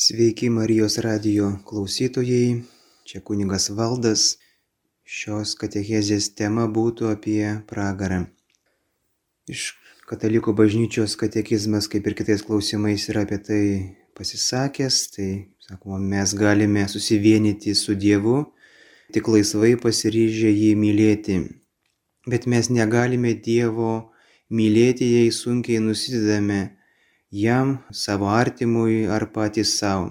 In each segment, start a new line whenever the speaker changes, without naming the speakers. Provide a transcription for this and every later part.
Sveiki Marijos radio klausytojai, čia kunigas Valdas. Šios katechezės tema būtų apie pragarą. Iš katalikų bažnyčios katekizmas, kaip ir kitais klausimais, yra apie tai pasisakęs. Tai, sakoma, mes galime susivienyti su Dievu, tik laisvai pasiryžę jį mylėti. Bet mes negalime Dievo mylėti, jei sunkiai nusidedame jam, savo artimui ar patys savo.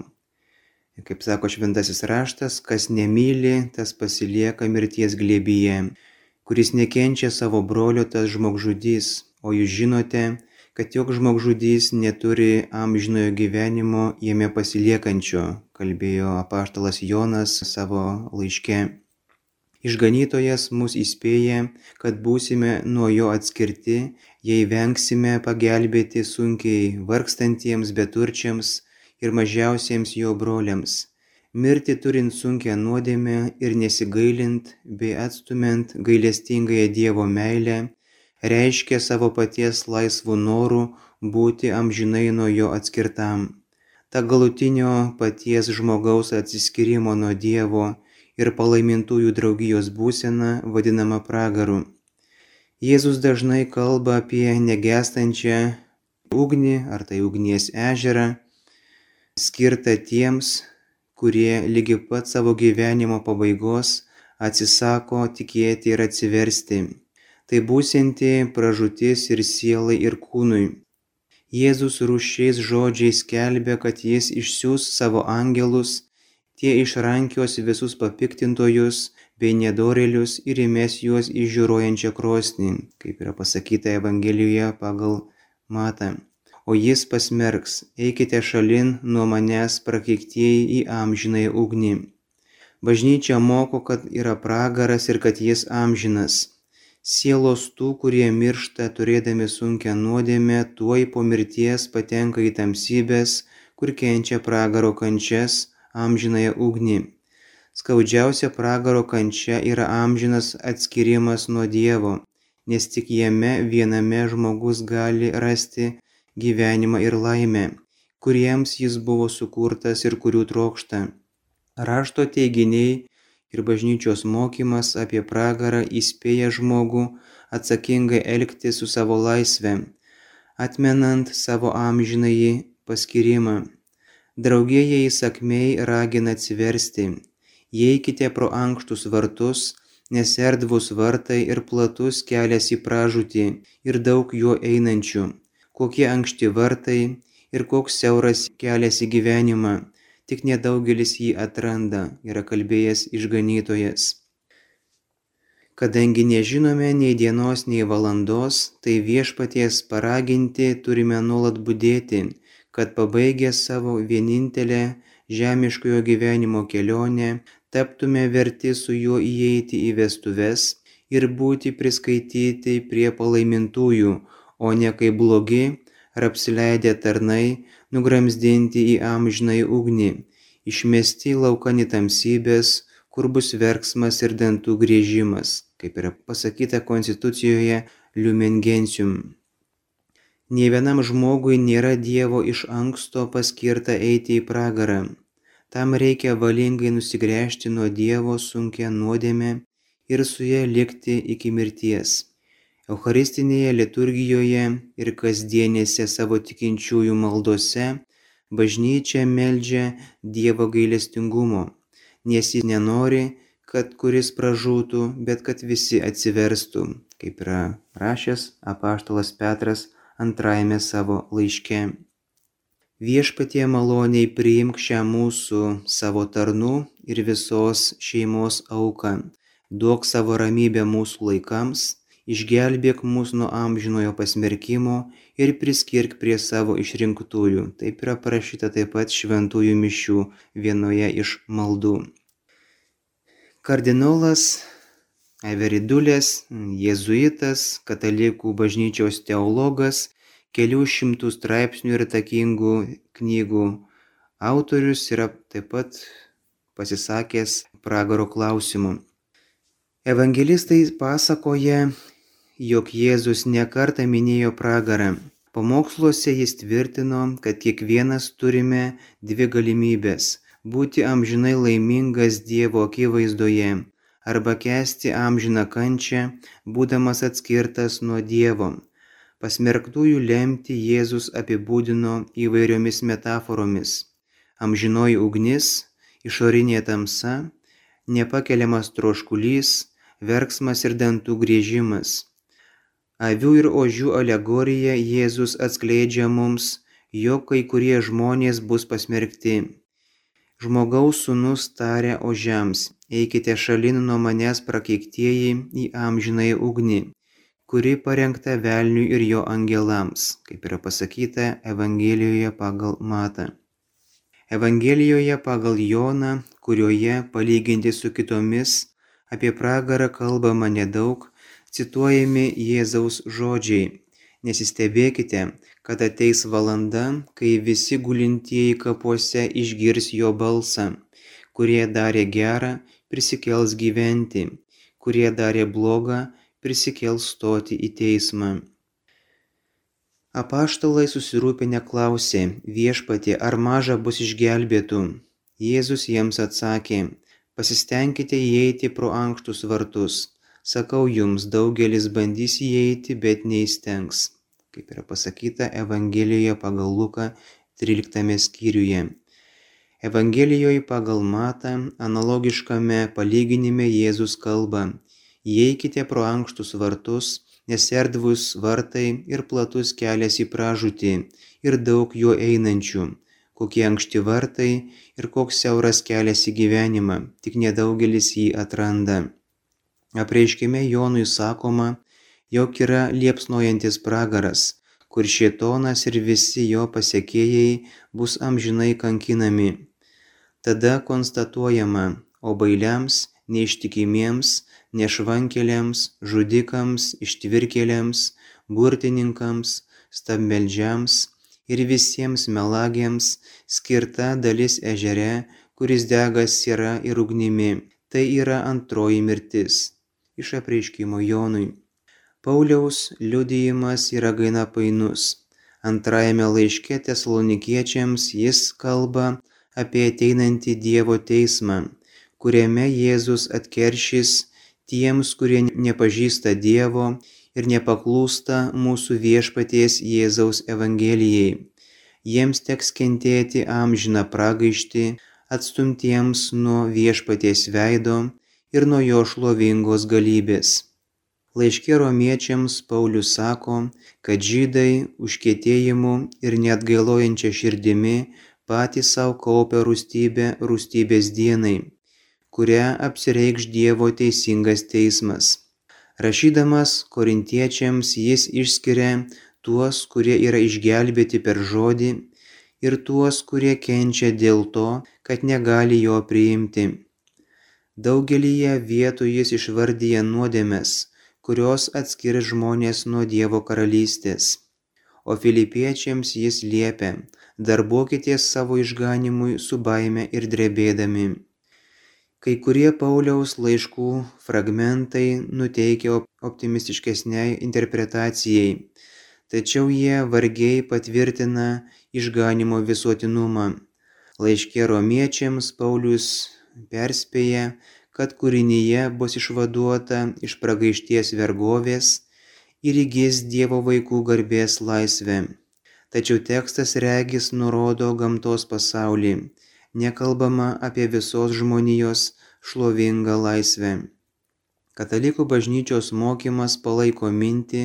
Kaip sako šventasis raštas, kas nemyli, tas pasilieka mirties glėbyje, kuris nekenčia savo brolio, tas žmogžudys, o jūs žinote, kad jok žmogžudys neturi amžinojo gyvenimo jame pasiliekančio, kalbėjo apaštalas Jonas savo laiške. Išganytojas mus įspėja, kad būsime nuo jo atskirti, jei vengsime pagelbėti sunkiai vargstantiems beturčiams ir mažiausiems jo broliams. Mirti turint sunkę nuodėmę ir nesigailint bei atstumiant gailestingąją Dievo meilę, reiškia savo paties laisvų norų būti amžinai nuo jo atskirtam. Ta galutinio paties žmogaus atsiskirimo nuo Dievo ir palaimintųjų draugijos būsena vadinama pragaru. Jėzus dažnai kalba apie negestančią ugnį ar tai ugnies ežerą, skirtą tiems, kurie lygi pat savo gyvenimo pabaigos atsisako tikėti ir atsiversti. Tai būsinti pražūtis ir sielai ir kūnui. Jėzus rušiais žodžiais kelbė, kad jis išsiūs savo angelus tie išrankios visus papiktintojus bei nedorelius ir įmes juos į žiūrojančią krosnį, kaip yra pasakyta Evangelijoje pagal Matą. O jis pasmerks, eikite šalin nuo manęs prakeiktieji į amžinai ugnį. Bažnyčia moko, kad yra pragaras ir kad jis amžinas. Sielos tų, kurie miršta turėdami sunkę nuodėmę, tuoj po mirties patenka į tamsybės, kur kenčia pragaro kančias, amžinąją ugnį. Skaudžiausia pragaro kančia yra amžinas atskirimas nuo Dievo, nes tik jame viename žmogus gali rasti gyvenimą ir laimę, kuriems jis buvo sukurtas ir kurių trokšta. Rašto teiginiai ir bažnyčios mokymas apie pragarą įspėja žmogų atsakingai elgti su savo laisvė, atmenant savo amžinąjį paskirimą. Draugieji įsakmiai ragina atsiversti, įeikite pro ankštus vartus, nes erdvus vartai ir platus kelias į pražūtį ir daug juo einančių. Kokie ankšti vartai ir koks siauras kelias į gyvenimą, tik nedaugelis jį atranda, yra kalbėjęs išganytojas. Kadangi nežinome nei dienos, nei valandos, tai viešpaties paraginti turime nuolat būdėti kad pabaigę savo vienintelę žemiškojo gyvenimo kelionę taptume verti su juo įeiti į vestuves ir būti priskaityti prie palaimintųjų, o ne kaip blogi ar apsileidę tarnai nugramzdinti į amžinai ugnį, išmesti laukan į tamsybės, kur bus verksmas ir dantų grėžimas, kaip yra pasakyta konstitucijoje Lumen Gentium. Nė vienam žmogui nėra Dievo iš anksto paskirta eiti į pragarą. Tam reikia valingai nusigręžti nuo Dievo sunkia nuodėmė ir su ją likti iki mirties. Eucharistinėje liturgijoje ir kasdienėse savo tikinčiųjų maldose bažnyčia meldžia Dievo gailestingumo, nes ji nenori, kad kuris pražūtų, bet kad visi atsiverstų, kaip yra rašęs apaštalas Petras antrajame savo laiške. Viešpatie maloniai priimk šią mūsų savo tarnų ir visos šeimos auką, duok savo ramybę mūsų laikams, išgelbėk mus nuo amžinojo pasmerkimo ir priskirk prie savo išrinktųjų. Taip yra parašyta taip pat šventųjų mišių vienoje iš maldų. Kardinolas Everidulės, jėzuitas, katalikų bažnyčios teologas, kelių šimtų straipsnių ir takingų knygų autorius yra taip pat pasisakęs pragaro klausimu. Evangelistai pasakoja, jog Jėzus nekarta minėjo pragarą. Pamoksluose jis tvirtino, kad kiekvienas turime dvi galimybės - būti amžinai laimingas Dievo akivaizdoje arba kesti amžiną kančią, būdamas atskirtas nuo Dievo. Pasmerktųjų lemti Jėzus apibūdino įvairiomis metaforomis - amžinoji ugnis, išorinė tamsa, nepakeliamas troškulys, verksmas ir dantų griežimas. Avių ir ožių alegorija Jėzus atskleidžia mums, jog kai kurie žmonės bus pasmerkti. Žmogaus sūnus tarė ožiams, eikite šalin nuo manęs prakeiktieji į amžinąją ugnį, kuri parengta velniui ir jo angelams, kaip yra pasakyta Evangelijoje pagal Matą. Evangelijoje pagal Joną, kurioje, palyginti su kitomis, apie pragarą kalbama nedaug, cituojami Jėzaus žodžiai. Nesistebėkite, kad ateis valanda, kai visi gulintieji kapuose išgirs jo balsą. Kurie darė gerą, prisikels gyventi, kurie darė blogą, prisikels stoti į teismą. Apaštalai susirūpinę klausė, viešpatė, ar maža bus išgelbėtų. Jėzus jiems atsakė, pasistengkite įeiti pro ankštus vartus Sakau jums, daugelis bandys įeiti, bet neįstengs, kaip yra pasakyta Evangelijoje pagal Luką 13 skyriuje. Evangelijoje pagal Matą analogiškame palyginime Jėzus kalba, įeikite pro ankštus vartus, nes erdvus vartai ir platus kelias į pražūtį ir daug juo einančių, kokie ankšti vartai ir koks siauras kelias į gyvenimą, tik nedaugelis jį atranda. Apreiškime Jonui sakoma, jog yra liepsnojantis pragaras, kur šietonas ir visi jo pasiekėjai bus amžinai kankinami. Tada konstatuojama, o bailiams, neištikimiems, nešvankeliams, žudikams, ištvirkeliams, burtininkams, stabmeldžiams ir visiems melagiams skirta dalis ežere, kuris dega siera ir ugnimi. Tai yra antroji mirtis iš apreiškimo Jonui. Pauliaus liudijimas yra gaina painus. Antrajame laiške tesalonikiečiams jis kalba apie ateinantį Dievo teismą, kuriame Jėzus atkeršys tiems, kurie nepažįsta Dievo ir nepaklūsta mūsų viešpaties Jėzaus Evangelijai. Jiems teks kentėti amžiną pragaištį, atstumtiems nuo viešpaties veido ir nuo jo šlovingos galybės. Laiškė romiečiams Paulius sako, kad žydai užkėtėjimu ir net gailojančia širdimi patys savo kaupia rūstybę rūstybės dienai, kurią apsireikš Dievo teisingas teismas. Rašydamas korintiečiams jis išskiria tuos, kurie yra išgelbėti per žodį ir tuos, kurie kenčia dėl to, kad negali jo priimti. Daugelyje vietų jis išvardyja nuodėmes, kurios atskiria žmonės nuo Dievo karalystės. O filipiečiams jis liepia, darbuokitės savo išganimui su baime ir drebėdami. Kai kurie Pauliaus laiškų fragmentai nuteikia optimistiškesniai interpretacijai, tačiau jie vargiai patvirtina išganimo visuotinumą. Laiškė romiečiams Paulius perspėja, kad kūrinyje bus išvaduota iš pragaišties vergovės ir įgis Dievo vaikų garbės laisvę. Tačiau tekstas regis nurodo gamtos pasaulį, nekalbama apie visos žmonijos šlovingą laisvę. Katalikų bažnyčios mokymas palaiko mintį,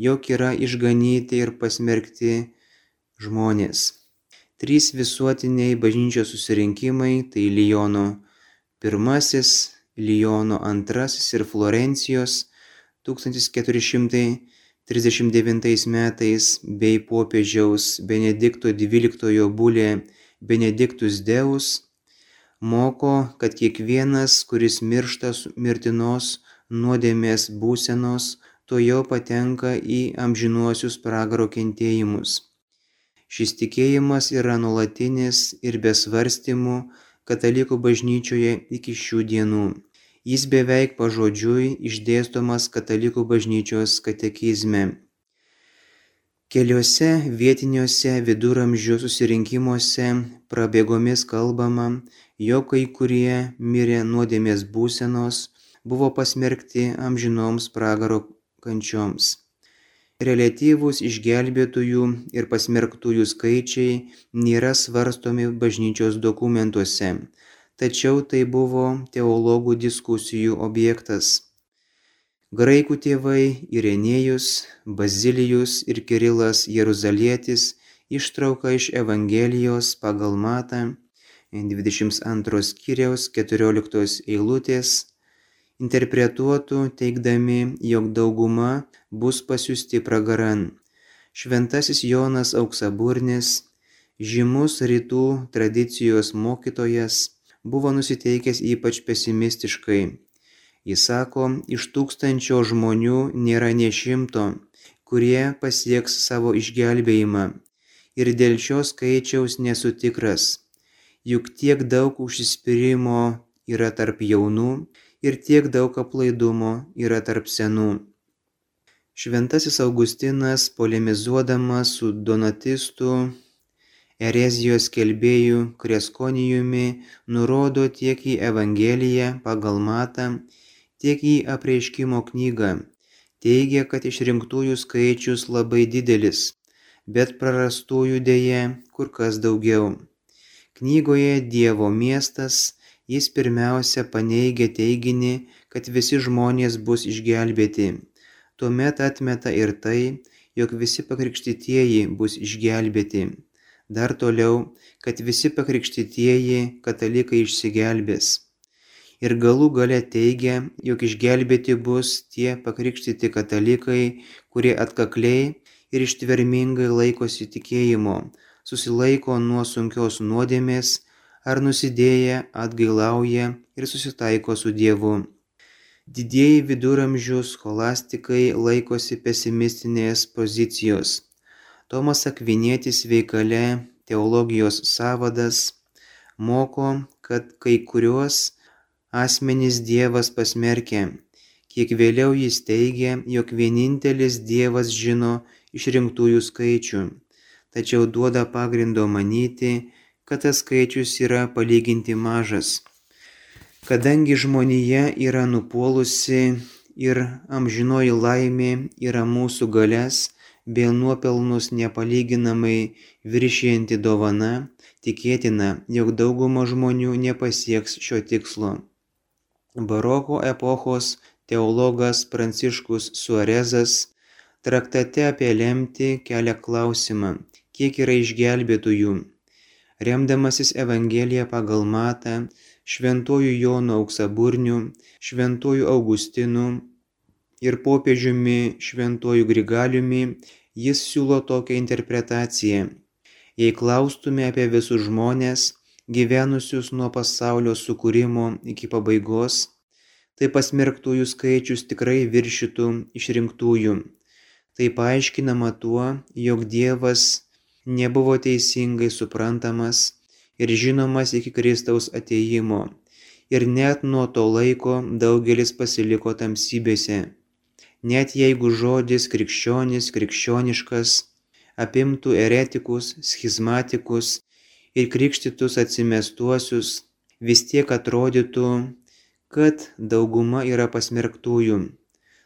jog yra išganyti ir pasmerkti žmonės. Trys visuotiniai bažnyčios susirinkimai - tai Lyono pirmasis, Lyono antrasis ir Florencijos 1439 metais bei popiežiaus Benedikto XII bulė Benediktus Deus moko, kad kiekvienas, kuris miršta mirtinos nuodėmės būsenos, to jau patenka į amžinuosius pragaro kentėjimus. Šis tikėjimas yra nuolatinis ir be svarstymų katalikų bažnyčioje iki šių dienų. Jis beveik pažodžiui išdėstomas katalikų bažnyčios katekizme. Keliuose vietiniuose viduramžių susirinkimuose prabėgomis kalbama, jog kai kurie mirė nuodėmės būsenos, buvo pasmerkti amžinoms pragaro kančioms. Relatyvūs išgelbėtųjų ir pasmerktųjų skaičiai nėra svarstomi bažnyčios dokumentuose, tačiau tai buvo teologų diskusijų objektas. Graikų tėvai Irenėjus, Bazilijus ir Kirilas Jeruzalietis ištrauka iš Evangelijos pagal Matą 22 skyriaus 14 eilutės interpretuotų teikdami, jog dauguma bus pasiusti pragaran. Šventasis Jonas Auksaburnis, žymus rytų tradicijos mokytojas, buvo nusiteikęs ypač pesimistiškai Jis sako, iš tūkstančio žmonių nėra ne šimto, kurie pasieks savo išgelbėjimą. Ir dėl šio skaičiaus nesu tikras. Juk tiek daug užsispyrimo yra tarp jaunų ir tiek daug aplaidumo yra tarp senų. Šventasis Augustinas, polemizuodamas su donatistų erezijos kelbėjų Kreskonijumi, nurodo tiek į Evangeliją pagal matą, tiek į apreiškimo knygą. Teigia, kad išrinktųjų skaičius labai didelis, bet prarastųjų dėje kur kas daugiau. Knygoje Dievo miestas jis pirmiausia paneigia teiginį, kad visi žmonės bus išgelbėti. Tuomet atmeta ir tai, jog visi pakrikštytieji bus išgelbėti. Dar toliau, kad visi pakrikštytieji katalikai išsigelbės ir galų gale teigia, jog išgelbėti bus tie pakrikštyti katalikai, kurie atkakliai ir ištvermingai laikosi tikėjimo, susilaiko nuo sunkios nuodėmės ar nusidėję atgailauja ir susitaiko su Dievu. Didieji viduramžių scholastikai laikosi pesimistinės pozicijos. Tomas Akvinėtis veikale teologijos savadas moko, kad kai kuriuos asmenys Dievas pasmerkė. Kiek vėliau jis teigia, jog vienintelis Dievas žino išrinktųjų skaičių, tačiau duoda pagrindo manyti, kad tas skaičius yra palyginti mažas. Kadangi žmonija yra nupuolusi ir amžinoji laimė yra mūsų galės, bei nuopelnus nepalyginamai viršijanti dovana, tikėtina, jog dauguma žmonių nepasieks šio tikslo. Baroko epochos teologas Pranciškus Suarezas traktate apie lemtį kelia klausimą, kiek yra išgelbėtųjų. Remdamasis Evangeliją pagal Matą, šventojų Jono auksaburnių, šventojų Augustinų ir popiežiumi šventojų Grigaliumi, jis siūlo tokią interpretaciją. Jei klaustume apie visus žmonės, gyvenusius nuo pasaulio sukūrimo iki pabaigos, tai pasmerktųjų skaičius tikrai viršytų išrinktųjų. Tai paaiškinama tuo, jog Dievas nebuvo teisingai suprantamas ir žinomas iki Kristaus ateimo, ir net nuo to laiko daugelis pasiliko tamsybėse. Net jeigu žodis krikščionis, krikščioniškas apimtų eretikus, schizmatikus ir krikštytus atsimestuosius, vis tiek atrodytų, kad dauguma yra pasmerktųjų.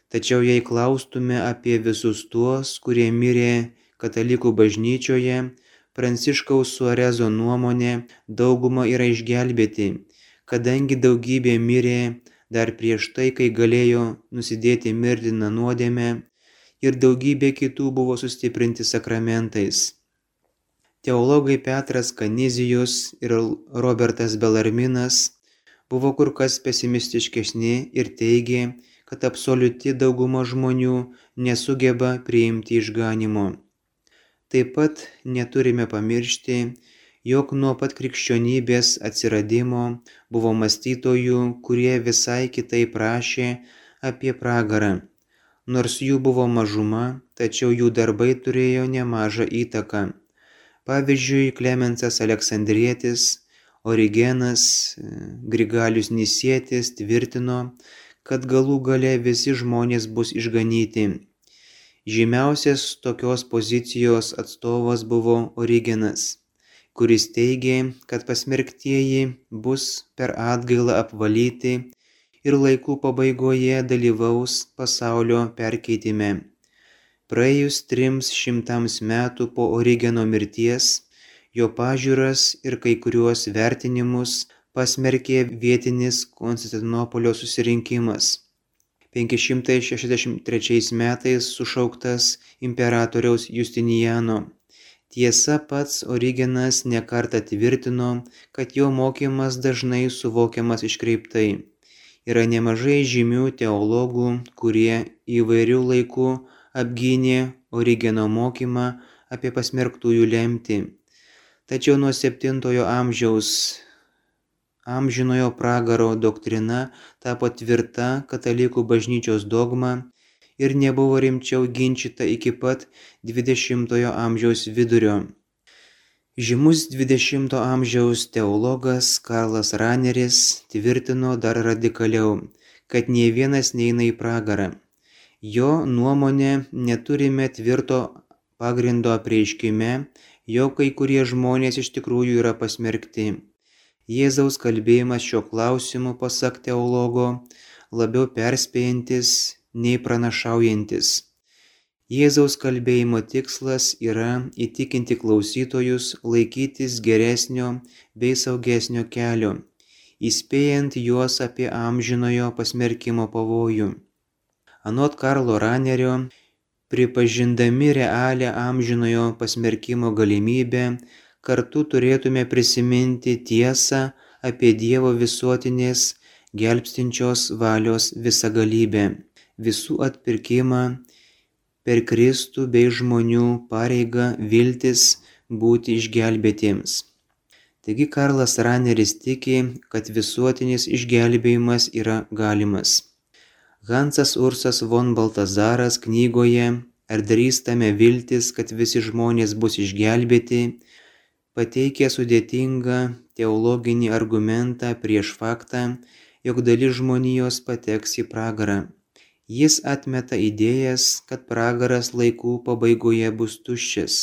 Tačiau jei klaustume apie visus tuos, kurie mirė katalikų bažnyčioje, Pranciškaus Suarezo nuomonė dauguma yra išgelbėti, kadangi daugybė mirė dar prieš tai, kai galėjo nusidėti mirtiną nuodėmę ir daugybė kitų buvo sustiprinti sakramentais. Teologai Petras Kanizijus ir Robertas Belarminas buvo kur kas pesimistiškesni ir teigė, kad absoliuti dauguma žmonių nesugeba priimti išganimo. Taip pat neturime pamiršti, jog nuo pat krikščionybės atsiradimo buvo mąstytojų, kurie visai kitai prašė apie pragarą. Nors jų buvo mažuma, tačiau jų darbai turėjo nemažą įtaką. Pavyzdžiui, Klemensas Aleksandrietis, Origenas, Grigalius Nisietis tvirtino, kad galų gale visi žmonės bus išganyti. Žymiausias tokios pozicijos atstovas buvo Origenas, kuris teigė, kad pasmerktieji bus per atgailą apvalyti ir laikų pabaigoje dalyvaus pasaulio perkeitime. Praėjus trims šimtams metų po Origeno mirties, jo pažiūras ir kai kuriuos vertinimus pasmerkė vietinis Konstantinopolio susirinkimas. 563 metais sušauktas imperatoriaus Justinijano. Tiesa pats Origenas nekarta tvirtino, kad jo mokymas dažnai suvokiamas iškreiptai. Yra nemažai žymių teologų, kurie įvairių laikų apgynė Origeno mokymą apie pasmerktųjų lemtį. Tačiau nuo 7 amžiaus amžinojo pragaro doktrina tapo tvirta katalikų bažnyčios dogma ir nebuvo rimčiau ginčyta iki pat 20 amžiaus vidurio. Žymus 20 amžiaus teologas Karlas Raneris tvirtino dar radikaliau, kad nie vienas neina į pragarą. Jo nuomonė neturime tvirto pagrindo apreiškime, jo kai kurie žmonės iš tikrųjų yra pasmerkti. Jėzaus kalbėjimas šio klausimu, pasak teologo, labiau perspėjantis nei pranašaujantis. Jėzaus kalbėjimo tikslas yra įtikinti klausytojus laikytis geresnio bei saugesnio kelio, įspėjant juos apie amžinojo pasmerkimo pavojų. Anot Karlo Ranerio, pripažindami realią amžinojo pasmerkimo galimybę, kartu turėtume prisiminti tiesą apie Dievo visuotinės gelbstinčios valios visagalybę, visų atpirkimą per Kristų bei žmonių pareigą viltis būti išgelbėtiems. Taigi Karlas Raneris tiki, kad visuotinis išgelbėjimas yra galimas. Hansas Ursas von Baltazaras knygoje Ar drįstame viltis, kad visi žmonės bus išgelbėti, pateikė sudėtingą teologinį argumentą prieš faktą, jog dalis žmonijos pateks į pragarą. Jis atmeta idėjas, kad pragaras laikų pabaigoje bus tuščias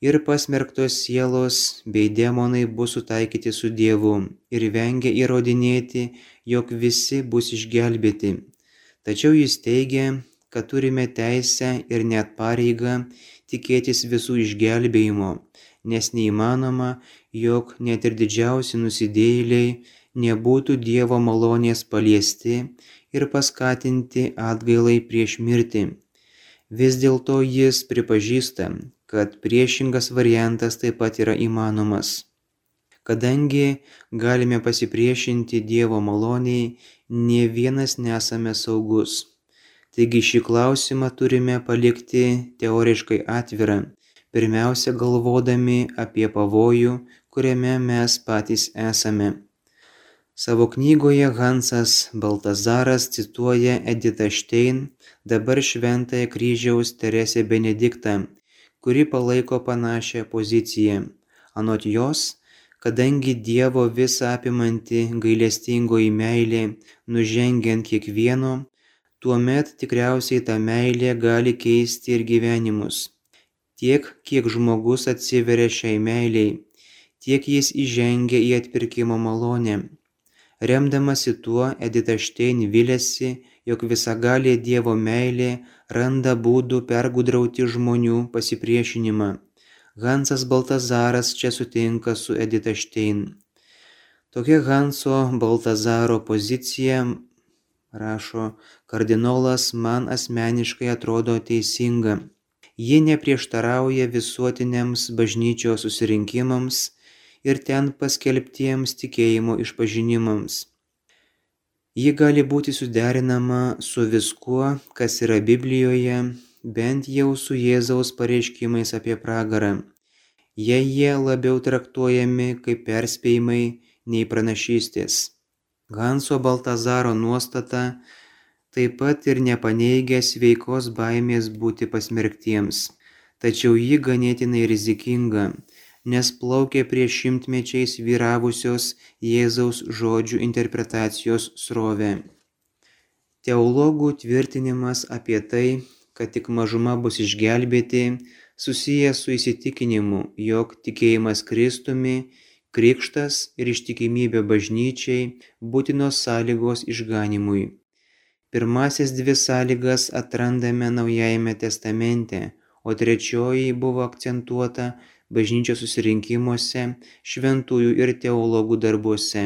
ir pasmerktos sielos bei demonai bus sutaikyti su Dievu ir vengia įrodinėti, jog visi bus išgelbėti. Tačiau jis teigia, kad turime teisę ir net pareigą tikėtis visų išgelbėjimo, nes neįmanoma, jog net ir didžiausi nusidėjėliai nebūtų Dievo malonės paliesti ir paskatinti atgailai prieš mirtį. Vis dėlto jis pripažįsta, kad priešingas variantas taip pat yra įmanomas. Kadangi galime pasipriešinti Dievo maloniai, ne vienas nesame saugus. Taigi šį klausimą turime palikti teoriškai atvirą, pirmiausia galvodami apie pavojų, kuriame mes patys esame. Savo knygoje Hansas Baltazaras cituoja Editą Štein, dabar Šventąją kryžiaus Teresę Benediktą, kuri palaiko panašią poziciją. Anot jos, kadangi Dievo visą apimanti gailestingoji meilė nužengiant kiekvieno, tuomet tikriausiai ta meilė gali keisti ir gyvenimus. Tiek, kiek žmogus atsiveria šiai meiliai, tiek jis įžengia į atpirkimo malonę. Remdamasi tuo, Edita Štein vilėsi, jog visagalė Dievo meilė randa būdų pergudrauti žmonių pasipriešinimą. Hansas Baltazaras čia sutinka su Edita Štein. Tokia Hanso Baltazaro pozicija, rašo kardinolas, man asmeniškai atrodo teisinga. Ji neprieštarauja visuotiniams bažnyčios susirinkimams ir ten paskelbtiems tikėjimo išpažinimams. Ji gali būti suderinama su viskuo, kas yra Biblijoje, bent jau su Jėzaus pareiškimais apie pragarą, jei jie labiau traktuojami kaip perspėjimai nei pranašystės. Hanso Baltazaro nuostata taip pat ir nepaneigia sveikos baimės būti pasmerktiems, tačiau ji ganėtinai rizikinga, nes plaukė prieš šimtmečiais vyravusios Jėzaus žodžių interpretacijos srovė. Teologų tvirtinimas apie tai, kad tik mažuma bus išgelbėti, susijęs su įsitikinimu, jog tikėjimas Kristumi, krikštas ir ištikimybė bažnyčiai būtinos sąlygos išganimui. Pirmasis dvi sąlygas atrandame Naujajame testamente, o trečioji buvo akcentuota bažnyčios susirinkimuose, šventųjų ir teologų darbuose.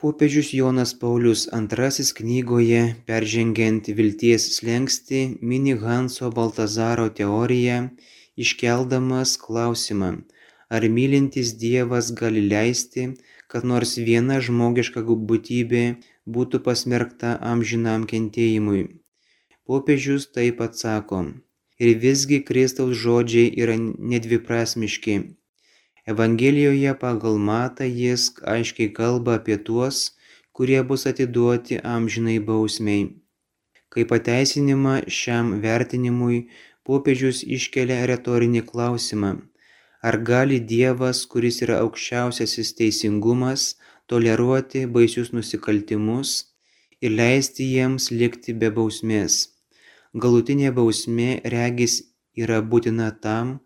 Popiežius Jonas Paulius II knygoje Peržengiant vilties slengsti mini Hanso Baltazaro teoriją, iškeldamas klausimą, ar mylintis Dievas gali leisti, kad nors viena žmogiška būtybė būtų pasmerkta amžinam kentėjimui. Popiežius taip atsako ir visgi Kristaus žodžiai yra nedviprasmiški. Evangelijoje pagal Matą jis aiškiai kalba apie tuos, kurie bus atiduoti amžinai bausmiai. Kaip pateisinimą šiam vertinimui popiežius iškelia retorinį klausimą. Ar gali Dievas, kuris yra aukščiausiasis teisingumas, toleruoti baisius nusikaltimus ir leisti jiems likti be bausmės? Galutinė bausmė regis yra būtina tam,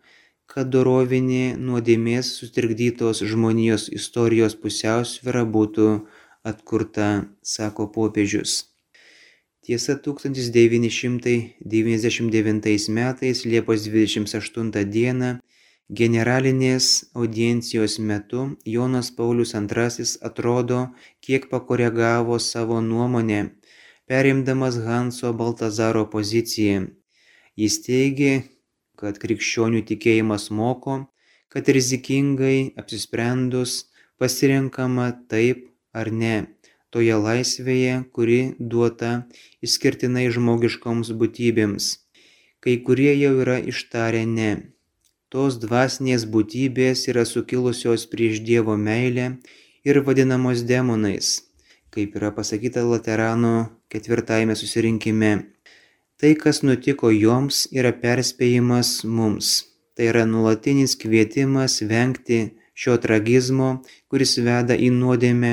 kad dorovinė nuodėmės sutrikdytos žmonijos istorijos pusiausvyra būtų atkurta, sako popiežius. Tiesa, 1999 metais Liepos 28 dieną generalinės audiencijos metu Jonas Paulius II atrodo kiek pakoregavo savo nuomonę perimdamas Hanso Baltazaro poziciją. Jis teigė, kad krikščionių tikėjimas moko, kad rizikingai apsisprendus pasirenkama taip ar ne toje laisvėje, kuri duota išskirtinai žmogiškoms būtybėms. Kai kurie jau yra ištarę ne. Tos dvasinės būtybės yra sukilusios prieš Dievo meilę ir vadinamos demonais kaip yra pasakyta Laterano ketvirtajame susirinkime. Tai, kas nutiko joms, yra perspėjimas mums. Tai yra nulatinis kvietimas vengti šio tragizmo, kuris veda į nuodėmę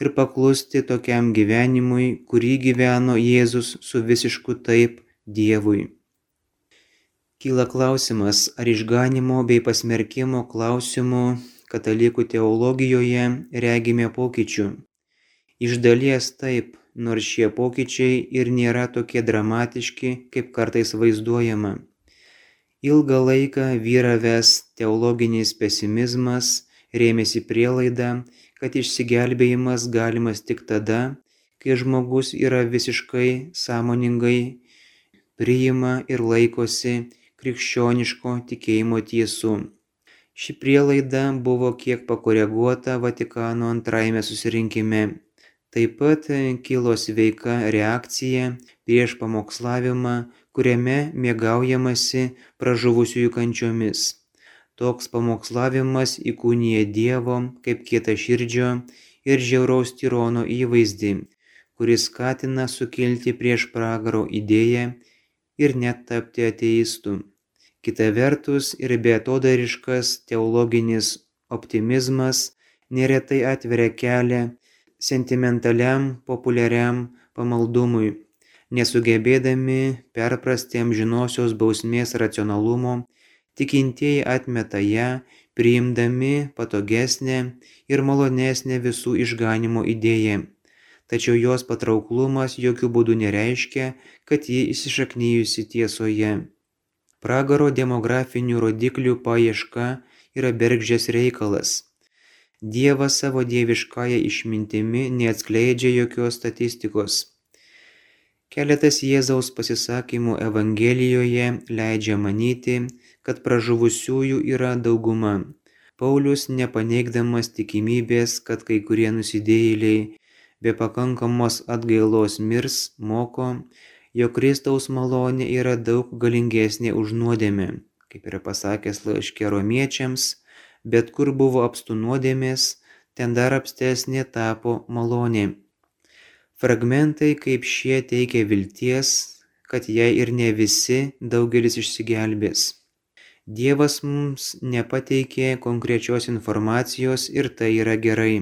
ir paklusti tokiam gyvenimui, kurį gyveno Jėzus su visišku taip Dievui. Kyla klausimas, ar išganimo bei pasmerkimo klausimų katalikų teologijoje regime pokyčių. Iš dalies taip, nors šie pokyčiai ir nėra tokie dramatiški, kaip kartais vaizduojama. Ilgą laiką vyravęs teologinis pesimizmas rėmėsi prielaida, kad išsigelbėjimas galimas tik tada, kai žmogus yra visiškai sąmoningai priima ir laikosi krikščioniško tikėjimo tiesų. Ši prielaida buvo kiek pakoreguota Vatikano antrajame susirinkime taip pat kilo sveika reakcija prieš pamokslavimą kuriame mėgaujamasi pražuvusiųjų kančiomis. Toks pamokslavimas įkūnija dievo kaip kietaširdžio ir žiauraus tirono įvaizdį kuris skatina sukilti prieš pragaro idėją ir net tapti ateistu. Kita vertus ir beatodariškas teologinis optimizmas neretai atveria kelią sentimentaliam populiariam pamaldumui nesugebėdami perprasti amžinosios bausmės racionalumo tikintieji atmeta ją priimdami patogesnę ir malonesnę visų išganimo idėją. Tačiau jos patrauklumas jokiu būdu nereiškia kad ji įsišaknijusi tiesoje. Pragaro demografinių rodiklių paieška yra bergždžias reikalas Dievas savo dieviškąja išmintimi neatskleidžia jokios statistikos. Keletas Jėzaus pasisakymų Evangelijoje leidžia manyti, kad pražuvusiųjų yra dauguma. Paulius, nepaneigdamas tikimybės, kad kai kurie nusidėjėliai be pakankamos atgailos mirs, moko, jog Kristaus malonė yra daug galingesnė už nuodėmę, kaip yra pasakęs laiškė romiečiams bet kur buvo apstu nuodėmės, ten dar apstesnė tapo malonė. Fragmentai kaip šie teikia vilties, kad jei ir ne visi, daugelis išsigelbės. Dievas mums nepateikė konkrečios informacijos ir tai yra gerai.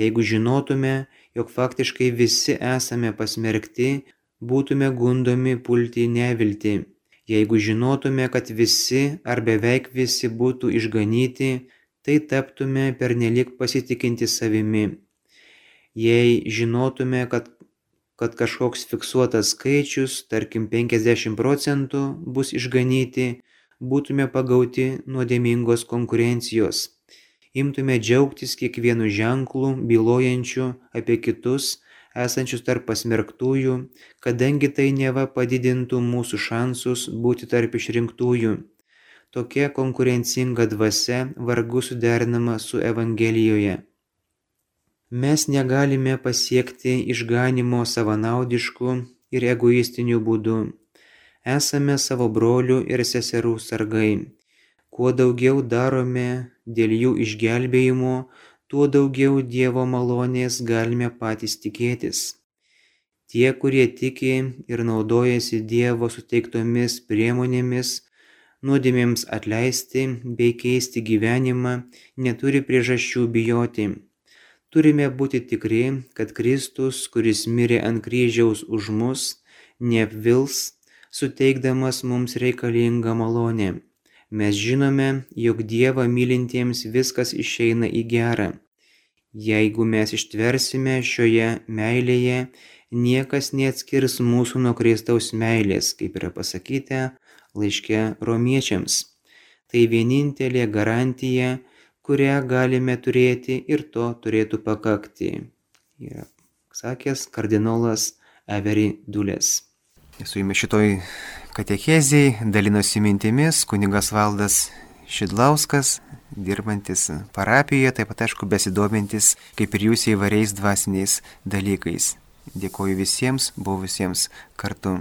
Jeigu žinotume, jog faktiškai visi esame pasmerkti, būtume gundomi pulti nevilti. Jeigu žinotume, kad visi ar beveik visi būtų išganyti, tai taptume pernelik pasitikinti savimi. Jei žinotume, kad, kad kažkoks fiksuotas skaičius, tarkim 50 procentų, bus išganyti, būtume pagauti nuodėmingos konkurencijos. Imtume džiaugtis kiekvienu ženklu, bylojančiu apie kitus, esančius tarp pasmerktųjų, kadangi tai neva padidintų mūsų šansus būti tarp išrinktųjų. Tokia konkurencinga dvasia vargu suderinama su Evangelijoje. Mes negalime pasiekti išganimo savanaudiškų ir egoistinių būdų. Esame savo brolių ir seserų sargai. Kuo daugiau darome dėl jų išgelbėjimo, tuo daugiau Dievo malonės galime patys tikėtis. Tie, kurie tiki ir naudojasi Dievo suteiktomis priemonėmis, nuodėmėms atleisti bei keisti gyvenimą, neturi priežasčių bijoti. Turime būti tikri, kad Kristus, kuris mirė ant kryžiaus už mus, neapvils, suteikdamas mums reikalingą malonę. Mes žinome, jog Dievą mylintiems viskas išeina į gerą. Jeigu mes ištversime šioje meilėje, niekas neatskirs mūsų nuo Kristaus meilės, kaip yra pasakyta laiške romiečiams. Tai vienintelė garantija, kurią galime turėti ir to turėtų pakakti. Yra sakęs kardinolas Avery Dulės.
Su jumis šitoj katechezijai dalinosi mintimis kunigas Valdas Šidlauskas, dirbantis parapijoje, taip pat aišku besidomintis kaip ir jūs įvairiais dvasiniais dalykais. Dėkoju visiems buvusiems kartu.